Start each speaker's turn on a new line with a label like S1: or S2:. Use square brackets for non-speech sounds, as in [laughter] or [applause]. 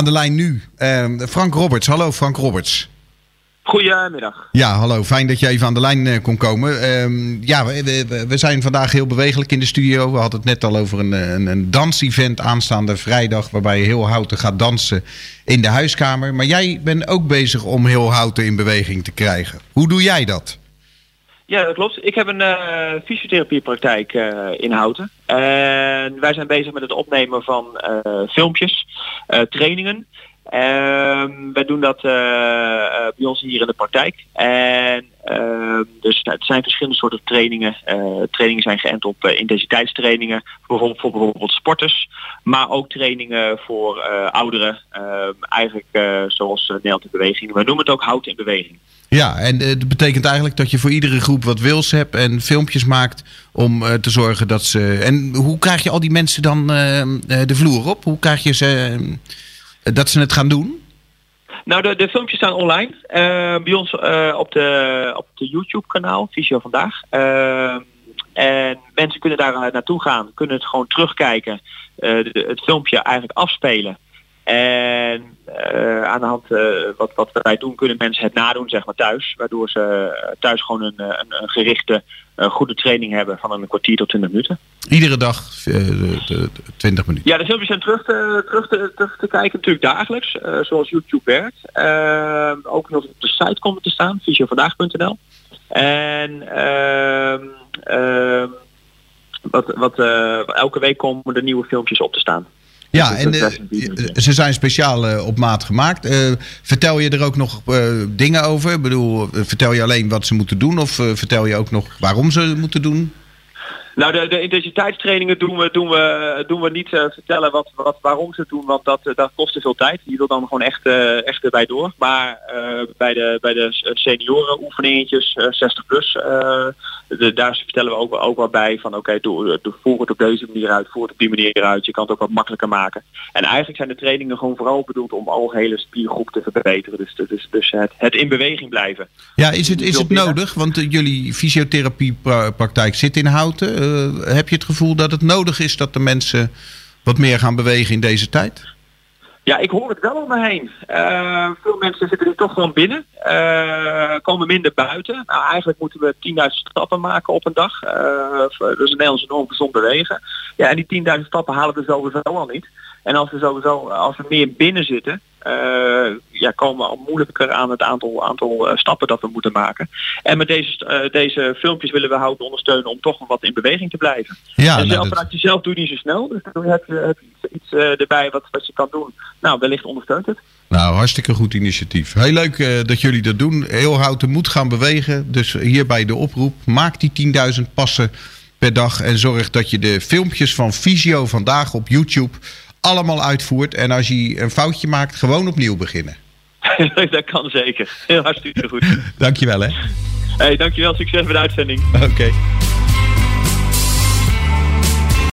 S1: aan de lijn nu ehm, Frank Roberts. Hallo Frank Roberts.
S2: Goedemiddag.
S1: Ja, hallo. Fijn dat je even aan de lijn uh, kon komen. Ehm, ja, we, we, we, zijn vandaag heel bewegelijk in de studio. We hadden het net al over een, een, een dansevent aanstaande vrijdag... waarbij heel Houten gaat dansen in de huiskamer. Maar jij bent ook bezig om heel Houten in beweging te krijgen. Hoe doe jij dat?
S2: Ja, dat klopt. Ik heb een uh, fysiotherapiepraktijk uh, in Houten. En wij zijn bezig met het opnemen van uh, filmpjes, trainingen... Um, wij doen dat uh, uh, bij ons hier in de praktijk. En uh, dus het zijn verschillende soorten trainingen. trainingen zijn geënt op intensiteitstrainingen, bijvoorbeeld voor bijvoorbeeld sporters, maar ook trainingen voor ouderen. Ehm, eigenlijk zoals Nederland in beweging. We noemen het ook hout in beweging.
S1: Ja, en dat betekent eigenlijk dat je voor iedere groep wat wils hebt en filmpjes maakt om te zorgen dat ze. En hoe krijg je al die mensen dan de vloer op? Hoe krijg je ze dat ze het gaan doen?
S2: Nou, de, de filmpjes staan online. Uh, bij ons uh, op de, op de YouTube kanaal, Visio Vandaag. En mensen kunnen daar naartoe gaan, kunnen het gewoon terugkijken. Het filmpje eigenlijk afspelen. En aan de hand wat, wat wij doen, kunnen mensen het nadoen zeg maar thuis. Waardoor ze thuis gewoon een, een, een gerichte een goede training hebben van een kwartier tot 20 minuten.
S1: Iedere dag uh, de, de, 20 minuten?
S2: Ja, de filmpjes zijn terug te, terug te, terug te kijken natuurlijk dagelijks, zoals YouTube werkt. Ook nog op de site komen te staan, fysiovandaag.nl. En ehm, ehm, wat, wat, elke week komen er nieuwe filmpjes op te staan.
S1: Ja, en uh, ze zijn speciaal uh, op maat gemaakt. Vertel je er ook nog dingen over? Ik bedoel, vertel je alleen wat ze moeten doen of vertel je ook nog waarom ze moeten doen?
S2: Nou, de, de intensiteitstrainingen doen we, doen we, doen we niet vertellen wat, wat, waarom ze het doen, want dat, dat kost te veel tijd. Je wil dan gewoon echt, echt erbij door. Maar bij de, bij de senioren oefeningetjes, 60 plus, de, daar vertellen we ook, ook wel bij van oké, okay, voer het op deze manier uit, voer het op die manier uit. Je kan het ook wat makkelijker maken. En eigenlijk zijn de trainingen gewoon vooral bedoeld om algehele spiergroep te verbeteren. Dus, dus, dus het, het in beweging blijven.
S1: Ja, is het, is het nodig? Want jullie fysiotherapiepraktijk zit in Houten. Uh, heb je het gevoel dat het nodig is dat de mensen wat meer gaan bewegen in deze tijd?
S2: Ja, ik hoor het wel om me heen. Uh, veel mensen zitten er toch gewoon binnen. Uh, komen minder buiten. Nou, eigenlijk moeten we 10.000 stappen maken op een dag. Uh, dus een Nederlands enorm gezond bewegen. Ja, en die 10.000 stappen halen we sowieso al niet. En als we sowieso, als we meer binnen zitten, uh, ja, komen al moeilijker aan het aantal, aantal uh, stappen dat we moeten maken. En met deze, uh, deze filmpjes willen we houden ondersteunen om toch wat in beweging te blijven. Ja, en zelf, nou, vanuit jezelf doe je niet zo snel. Dus dan heb je, heb je iets, iets erbij wat, wat je kan doen. Nou, wellicht ondersteunt het.
S1: Nou, hartstikke goed initiatief. Heel leuk dat jullie dat doen. Heel houten moet gaan bewegen. Dus hierbij de oproep. Maak die 10.000 passen per dag. En zorg dat je de filmpjes van Visio vandaag op YouTube allemaal uitvoert. En als je een foutje maakt, gewoon opnieuw beginnen. [laughs]
S2: dat kan zeker. Heel hartstikke goed. [laughs]
S1: dankjewel hè.
S2: Hey, dankjewel. Succes met de uitzending. [laughs]
S1: Oké. Okay.